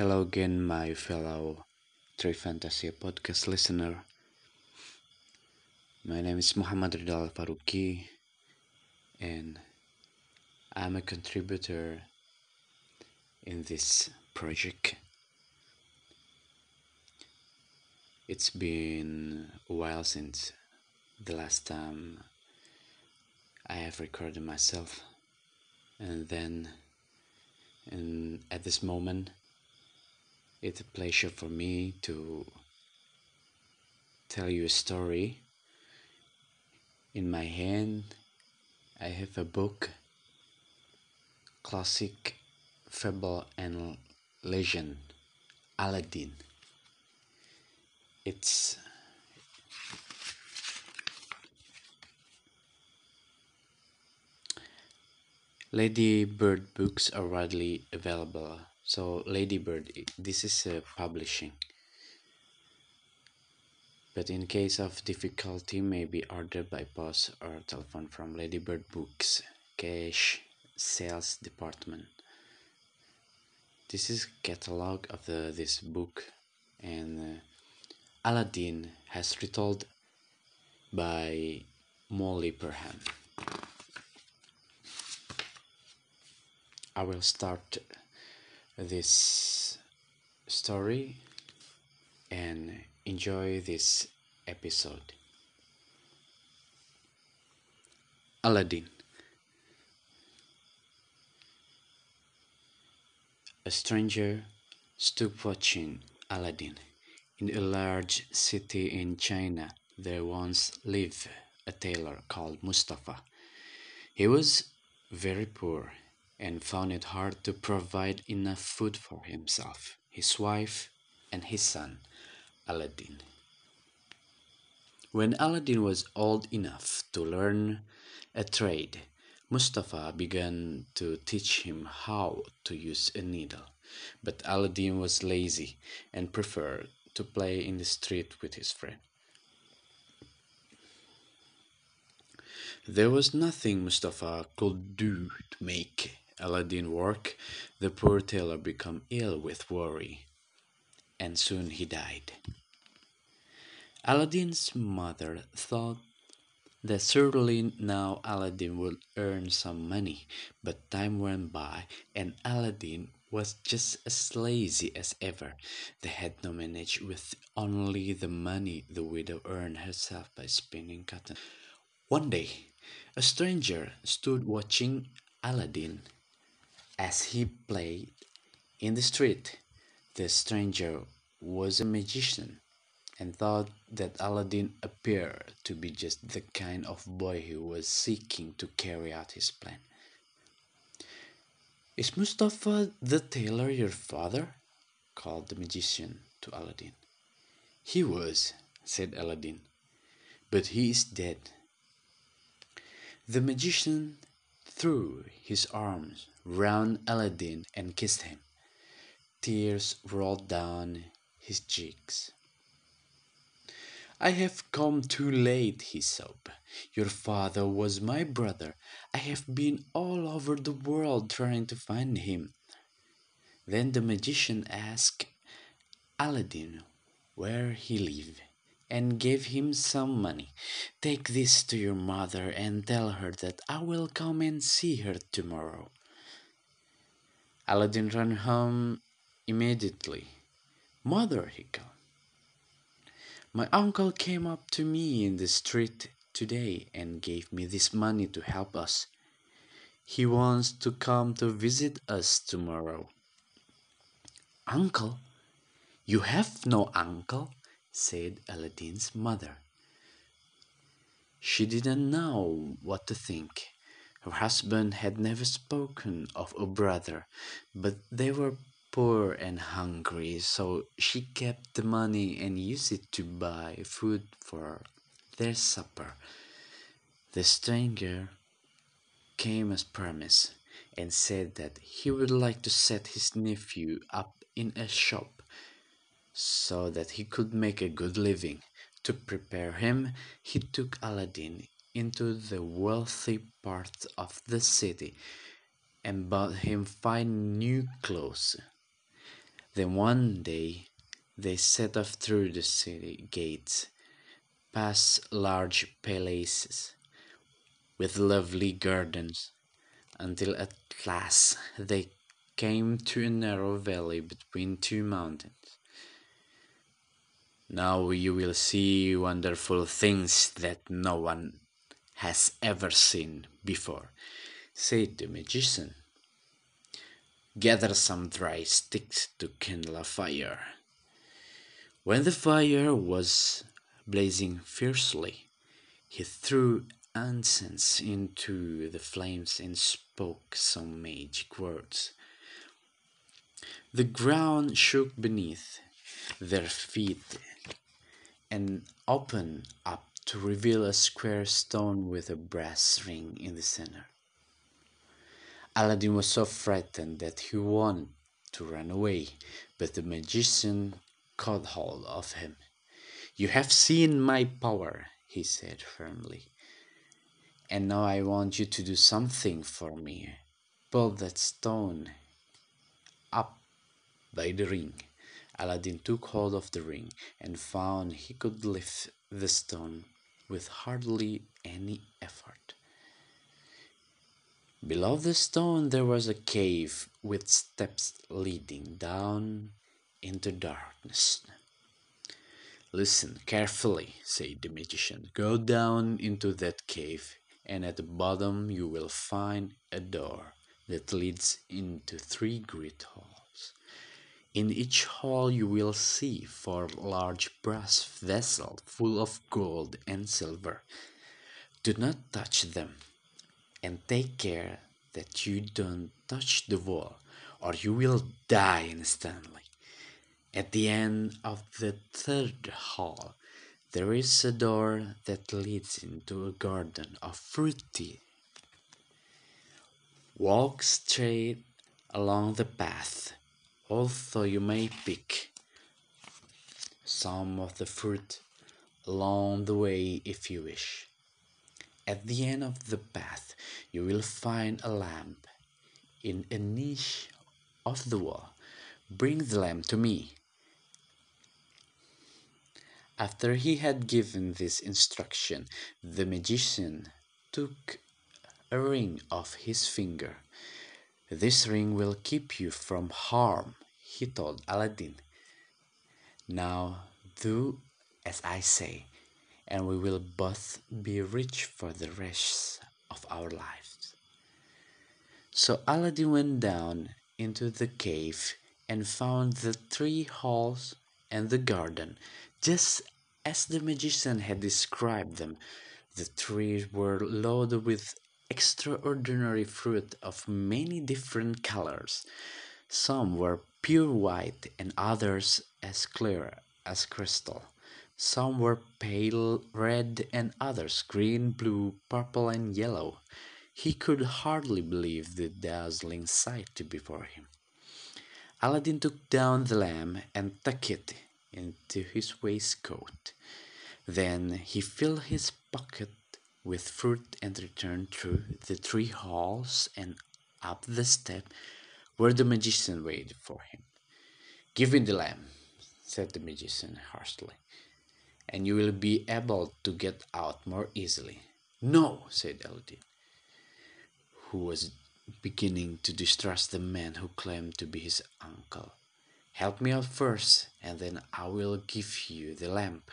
Hello again, my fellow Tri Fantasia podcast listener. My name is Muhammad Ridal Faruqi, and I'm a contributor in this project. It's been a while since the last time I have recorded myself, and then, and at this moment, it's a pleasure for me to tell you a story. In my hand, I have a book, Classic Fable and Legend, Aladdin. It's Ladybird books are widely available so ladybird this is uh, publishing. But in case of difficulty may be ordered by post or telephone from ladybird books cash sales department. This is catalog of the, this book and uh, aladdin has retold by molly perham. I will start this story and enjoy this episode. Aladdin A stranger stood watching Aladdin. In a large city in China, there once lived a tailor called Mustafa. He was very poor and found it hard to provide enough food for himself, his wife, and his son, Aladdin. When Aladdin was old enough to learn a trade, Mustafa began to teach him how to use a needle. But Aladdin was lazy and preferred to play in the street with his friend. There was nothing Mustafa could do to make Aladdin work, the poor tailor became ill with worry, and soon he died. Aladdin's mother thought that certainly now Aladdin would earn some money, but time went by and Aladdin was just as lazy as ever. They had no manage with only the money the widow earned herself by spinning cotton. One day, a stranger stood watching Aladdin as he played in the street, the stranger was a magician and thought that Aladdin appeared to be just the kind of boy he was seeking to carry out his plan. Is Mustafa the tailor your father? called the magician to Aladdin. He was, said Aladdin, but he is dead. The magician threw his arms round Aladdin and kissed him. Tears rolled down his cheeks. I have come too late, he sobbed. Your father was my brother. I have been all over the world trying to find him. Then the magician asked Aladdin where he lived and gave him some money. Take this to your mother and tell her that I will come and see her tomorrow. Aladdin ran home immediately. Mother, he called. My uncle came up to me in the street today and gave me this money to help us. He wants to come to visit us tomorrow. Uncle? You have no uncle? said Aladdin's mother. She didn't know what to think. Her husband had never spoken of a brother, but they were poor and hungry, so she kept the money and used it to buy food for their supper. The stranger came as promised and said that he would like to set his nephew up in a shop so that he could make a good living. To prepare him, he took Aladdin into the wealthy part of the city and bought him fine new clothes. Then one day they set off through the city gates, past large palaces with lovely gardens, until at last they came to a narrow valley between two mountains. Now you will see wonderful things that no one has ever seen before, said the magician. Gather some dry sticks to kindle a fire. When the fire was blazing fiercely, he threw incense into the flames and spoke some magic words. The ground shook beneath their feet and opened up to reveal a square stone with a brass ring in the center. Aladdin was so frightened that he wanted to run away, but the magician caught hold of him. You have seen my power, he said firmly. And now I want you to do something for me. Pull that stone up by the ring. Aladdin took hold of the ring and found he could lift the stone with hardly any effort. Below the stone there was a cave with steps leading down into darkness. Listen carefully, said the magician. Go down into that cave, and at the bottom you will find a door that leads into three great halls. In each hall you will see four large brass vessels full of gold and silver. Do not touch them and take care that you don't touch the wall or you will die instantly. At the end of the third hall, there is a door that leads into a garden of fruit tea. Walk straight along the path, although you may pick some of the fruit along the way if you wish. At the end of the path, you will find a lamp in a niche of the wall. Bring the lamp to me. After he had given this instruction, the magician took a ring off his finger. This ring will keep you from harm, he told Aladdin. Now do as I say and we will both be rich for the rest of our lives. So Aladdin went down into the cave and found the three halls and the garden, just as the magician had described them. The trees were loaded with extraordinary fruit of many different colors. Some were pure white and others as clear as crystal. Some were pale red and others green, blue, purple, and yellow. He could hardly believe the dazzling sight before him. Aladdin took down the lamp and tucked it into his waistcoat. Then he filled his pocket with fruit and returned through the three halls and up the step where the magician waited for him. Give me the lamp, said the magician harshly and you will be able to get out more easily. No, said Aladdin, who was beginning to distrust the man who claimed to be his uncle. Help me out first, and then I will give you the lamp.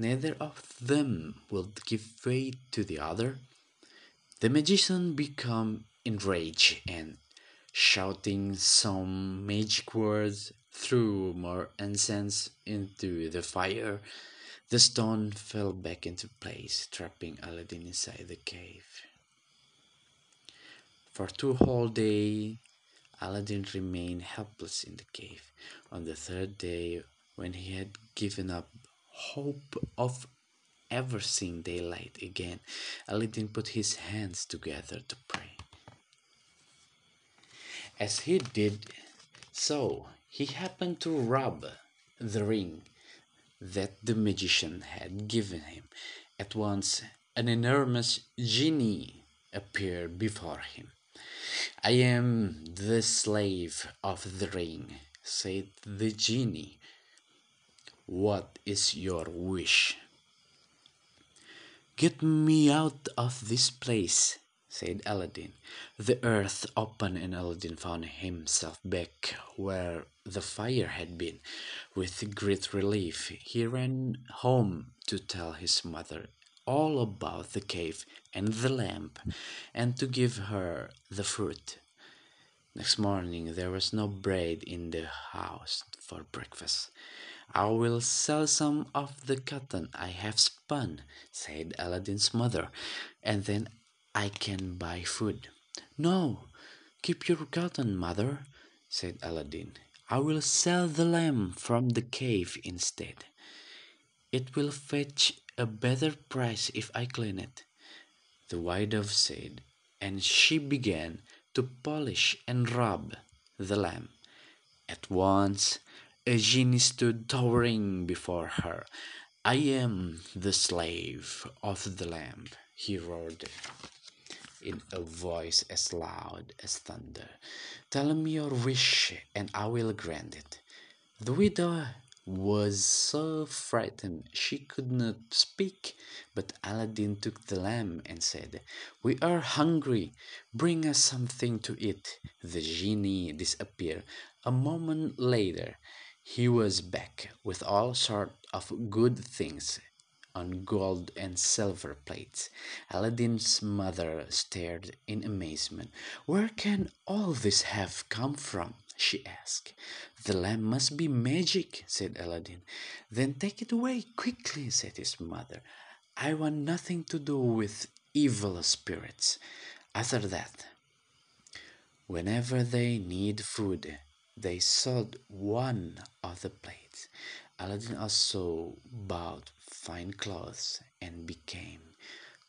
Neither of them will give way to the other. The magician became enraged and, shouting some magic words, threw more incense into the fire. The stone fell back into place, trapping Aladdin inside the cave. For two whole days, Aladdin remained helpless in the cave. On the third day, when he had given up hope of ever seeing daylight again, Aladdin put his hands together to pray. As he did so, he happened to rub the ring that the magician had given him. At once, an enormous genie appeared before him. I am the slave of the ring, said the genie. What is your wish? Get me out of this place, said Aladdin. The earth opened and Aladdin found himself back where the fire had been. With great relief, he ran home to tell his mother all about the cave and the lamp and to give her the fruit. Next morning there was no bread in the house for breakfast. I will sell some of the cotton I have spun, said Aladdin's mother, and then I can buy food. No, keep your cotton, mother, said Aladdin. I will sell the lamb from the cave instead. It will fetch a better price if I clean it, the white dove said, and she began to polish and rub the lamb. At once a genie stood towering before her. I am the slave of the lamp, he roared in a voice as loud as thunder. Tell me your wish, and I will grant it. The widow was so frightened she could not speak, but Aladdin took the lamb and said, We are hungry, bring us something to eat. The genie disappeared. A moment later, he was back with all sort of good things on gold and silver plates. Aladdin's mother stared in amazement. Where can all this have come from? she asked. The lamp must be magic, said Aladdin. Then take it away quickly, said his mother. I want nothing to do with evil spirits. After that, whenever they need food, they sold one of the plates. Aladdin also bought fine clothes and became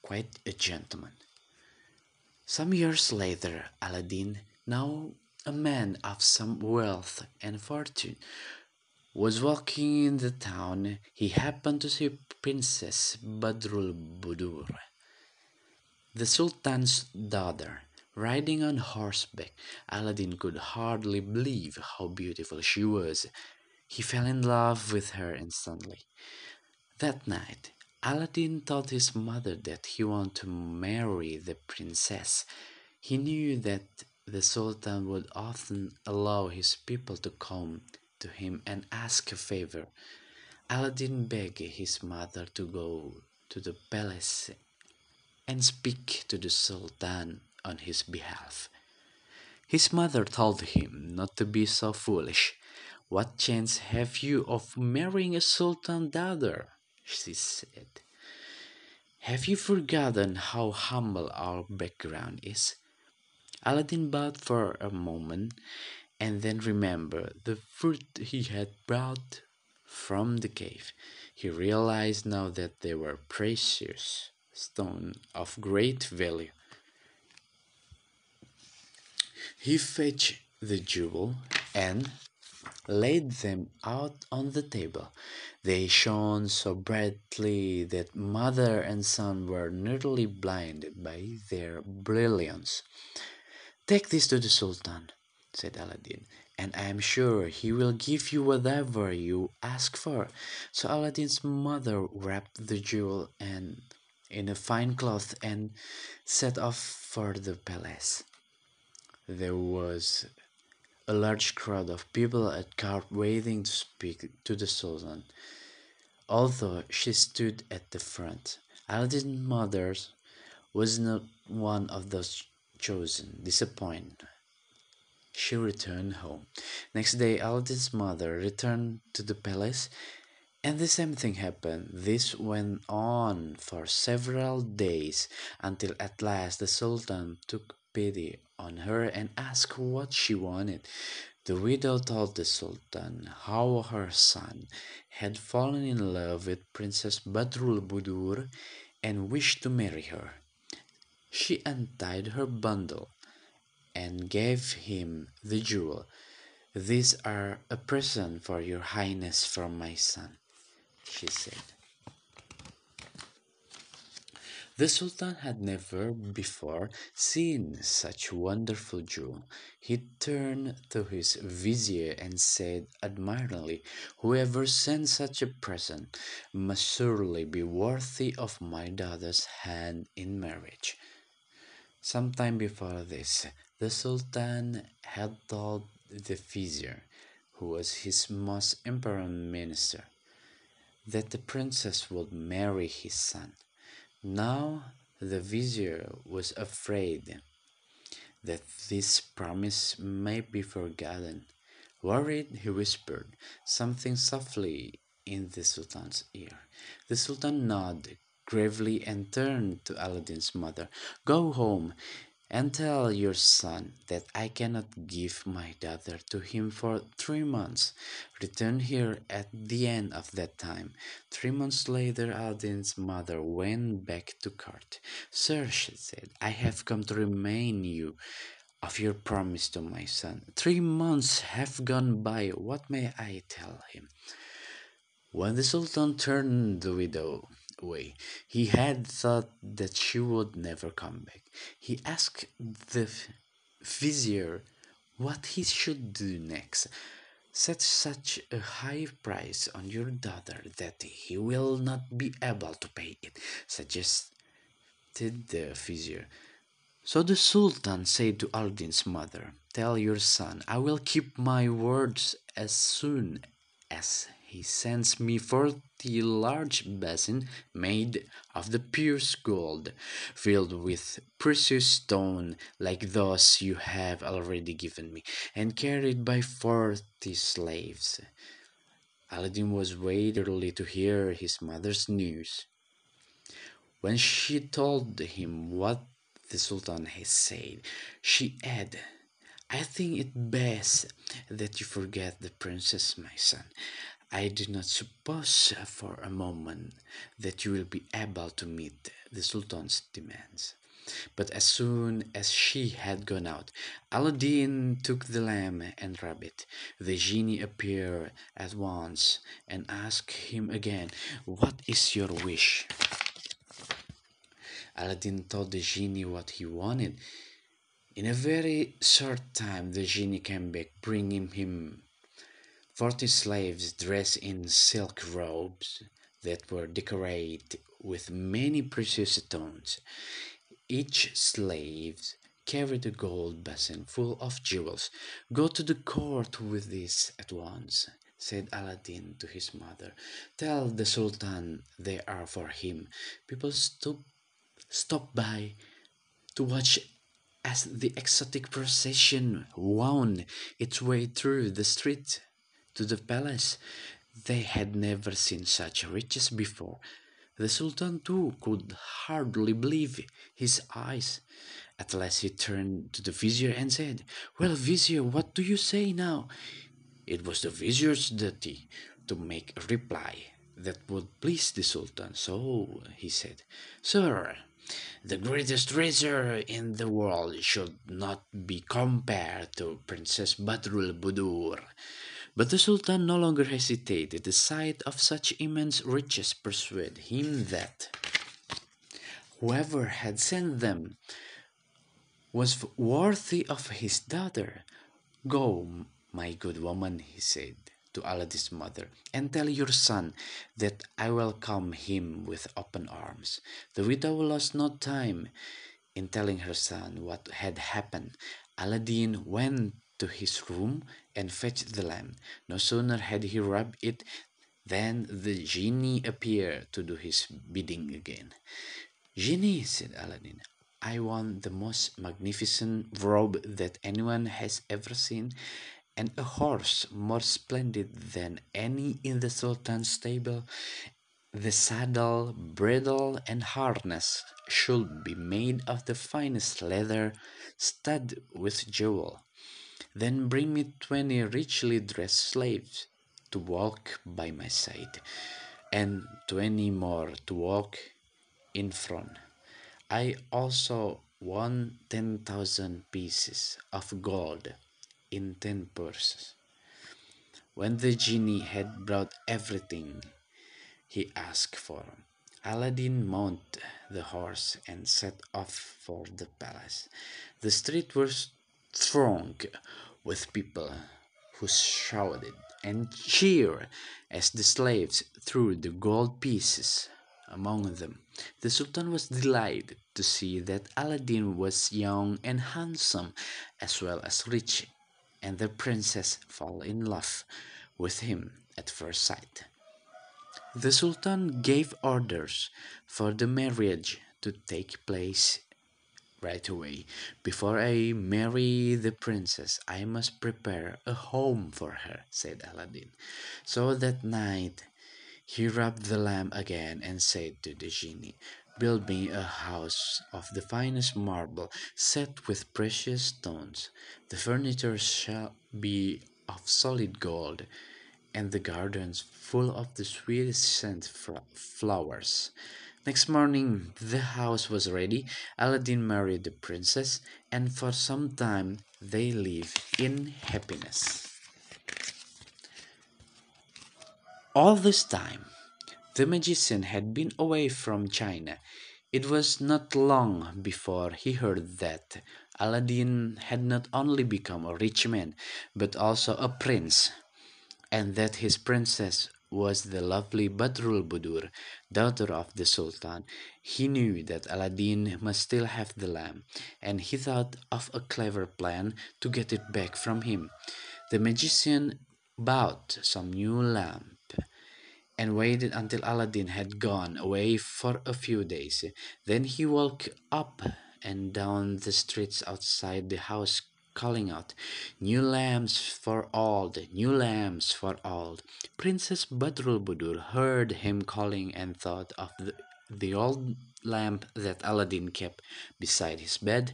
quite a gentleman. Some years later, Aladdin, now a man of some wealth and fortune, was walking in the town. He happened to see Princess Badrul Budur, the Sultan's daughter. Riding on horseback, Aladdin could hardly believe how beautiful she was. He fell in love with her instantly. That night, Aladdin told his mother that he wanted to marry the princess. He knew that the Sultan would often allow his people to come to him and ask a favor. Aladdin begged his mother to go to the palace and speak to the Sultan on his behalf. His mother told him not to be so foolish. What chance have you of marrying a sultan daughter? she said. Have you forgotten how humble our background is? Aladdin bowed for a moment and then remembered the fruit he had brought from the cave. He realized now that they were precious stones of great value. He fetched the jewel and laid them out on the table. They shone so brightly that mother and son were nearly blinded by their brilliance. Take this to the Sultan, said Aladdin, and I am sure he will give you whatever you ask for. So Aladdin's mother wrapped the jewel and in a fine cloth and set off for the palace. There was a large crowd of people at court waiting to speak to the Sultan. Although she stood at the front, Aladdin's mother was not one of those chosen. Disappointed, she returned home. Next day, Aladdin's mother returned to the palace, and the same thing happened. This went on for several days until at last the Sultan took pity on her and asked what she wanted. The widow told the Sultan how her son had fallen in love with Princess Badrul Budur and wished to marry her. She untied her bundle and gave him the jewel. These are a present for your highness from my son, she said. The Sultan had never before seen such wonderful jewel. He turned to his vizier and said admiringly, Whoever sends such a present must surely be worthy of my daughter's hand in marriage. Some time before this, the Sultan had told the vizier, who was his most important minister, that the princess would marry his son. Now the vizier was afraid that this promise might be forgotten. Worried, he whispered something softly in the Sultan's ear. The Sultan nodded gravely and turned to Aladdin's mother. Go home and tell your son that I cannot give my daughter to him for three months. Return here at the end of that time. Three months later, Aladdin's mother went back to court. Sir, she said, I have come to remind you of your promise to my son. Three months have gone by. What may I tell him? When the Sultan turned the widow way. He had thought that she would never come back. He asked the vizier what he should do next. Set such a high price on your daughter that he will not be able to pay it, suggested the vizier. So the Sultan said to Aladdin's mother, Tell your son I will keep my words as soon as he sends me forty large basins made of the purest gold, filled with precious stone like those you have already given me, and carried by forty slaves. Aladdin was waiting to hear his mother's news. When she told him what the Sultan had said, she added, I think it best that you forget the princess, my son. I do not suppose for a moment that you will be able to meet the Sultan's demands. But as soon as she had gone out, Aladdin took the lamb and rabbit. The genie appeared at once and asked him again, What is your wish? Aladdin told the genie what he wanted. In a very short time, the genie came back, bringing him Forty slaves dressed in silk robes that were decorated with many precious stones. Each slave carried a gold basin full of jewels. Go to the court with this at once, said Aladdin to his mother. Tell the Sultan they are for him. People stop, stop by to watch as the exotic procession wound its way through the streets to the palace. They had never seen such riches before. The Sultan too could hardly believe his eyes. At last he turned to the vizier and said, Well, vizier, what do you say now? It was the vizier's duty to make a reply that would please the Sultan. So he said, Sir, the greatest treasure in the world should not be compared to Princess Badrul Budur. But the Sultan no longer hesitated. The sight of such immense riches persuaded him that whoever had sent them was worthy of his daughter. Go, my good woman, he said to Aladdin's mother, and tell your son that I welcome him with open arms. The widow lost no time in telling her son what had happened. Aladdin went to his room and fetched the lamb. No sooner had he rubbed it than the genie appeared to do his bidding again. Genie, said Aladdin, I want the most magnificent robe that anyone has ever seen, and a horse more splendid than any in the Sultan's stable. The saddle, bridle, and harness should be made of the finest leather, studded with jewel. Then bring me twenty richly dressed slaves to walk by my side, and twenty more to walk in front. I also want ten thousand pieces of gold in ten purses. When the genie had brought everything he asked for, Aladdin mounted the horse and set off for the palace. The street was thronged with people who shouted and cheered as the slaves threw the gold pieces among them. The Sultan was delighted to see that Aladdin was young and handsome as well as rich, and the princess fell in love with him at first sight. The Sultan gave orders for the marriage to take place right away. Before I marry the princess, I must prepare a home for her, said Aladdin. So that night he rubbed the lamp again and said to the genie, Build me a house of the finest marble, set with precious stones. The furniture shall be of solid gold, and the gardens full of the sweetest scent flowers. Next morning, the house was ready. Aladdin married the princess, and for some time they lived in happiness. All this time, the magician had been away from China. It was not long before he heard that Aladdin had not only become a rich man, but also a prince, and that his princess was the lovely Badrul Budur, daughter of the Sultan. He knew that Aladdin must still have the lamp, and he thought of a clever plan to get it back from him. The magician bought some new lamp and waited until Aladdin had gone away for a few days. Then he walked up and down the streets outside the house calling out, New lamps for all, new lamps for all. Princess Badrul Budur heard him calling and thought of the, the old lamp that Aladdin kept beside his bed.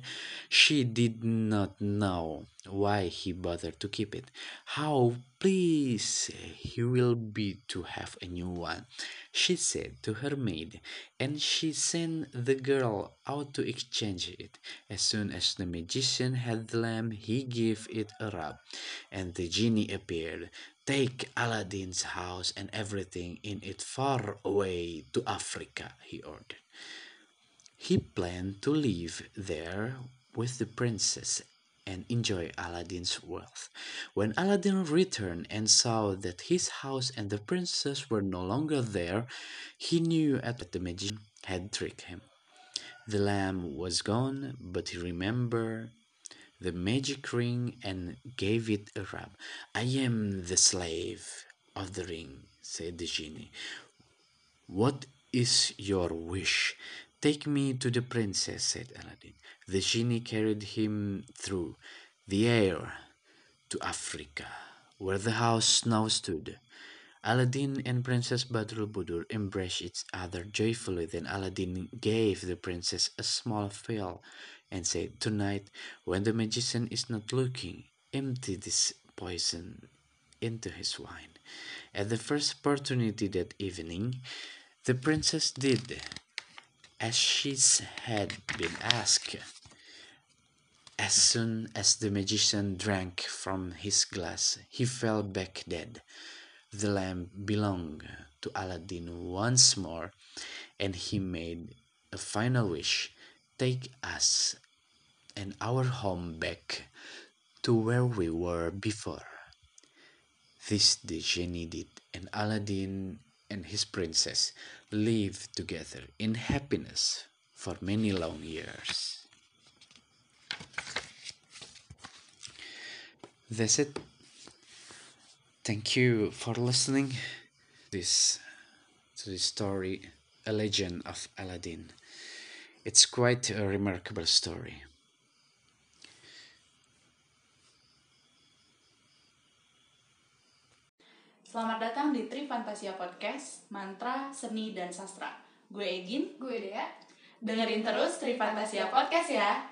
She did not know why he bothered to keep it. How pleased he will be to have a new one, she said to her maid, and she sent the girl out to exchange it. As soon as the magician had the lamp, he gave it a rub, and the genie appeared. Take Aladdin's house and everything in it far away to Africa, he ordered. He planned to live there with the princess and enjoy Aladdin's wealth. When Aladdin returned and saw that his house and the princess were no longer there, he knew that the magician had tricked him. The lamb was gone, but he remembered the magic ring and gave it a rub. I am the slave of the ring, said the genie. What is your wish? Take me to the princess, said Aladdin. The genie carried him through the air to Africa, where the house now stood. Aladdin and Princess Badrul Budur embraced each other joyfully. Then Aladdin gave the princess a small phial and said, Tonight, when the magician is not looking, empty this poison into his wine. At the first opportunity that evening, the princess did as she had been asked. As soon as the magician drank from his glass, he fell back dead. The lamp belonged to Aladdin once more, and he made a final wish take us and our home back to where we were before. This the genie did, and Aladdin and his princess lived together in happiness for many long years. That's it. Thank you for listening this to this story, A Legend of Aladdin. It's quite a remarkable story. Selamat datang di Tri Fantasia Podcast, Mantra, Seni, dan Sastra. Gue Egin. Gue Dea. Dengerin terus Tri Fantasia Podcast ya.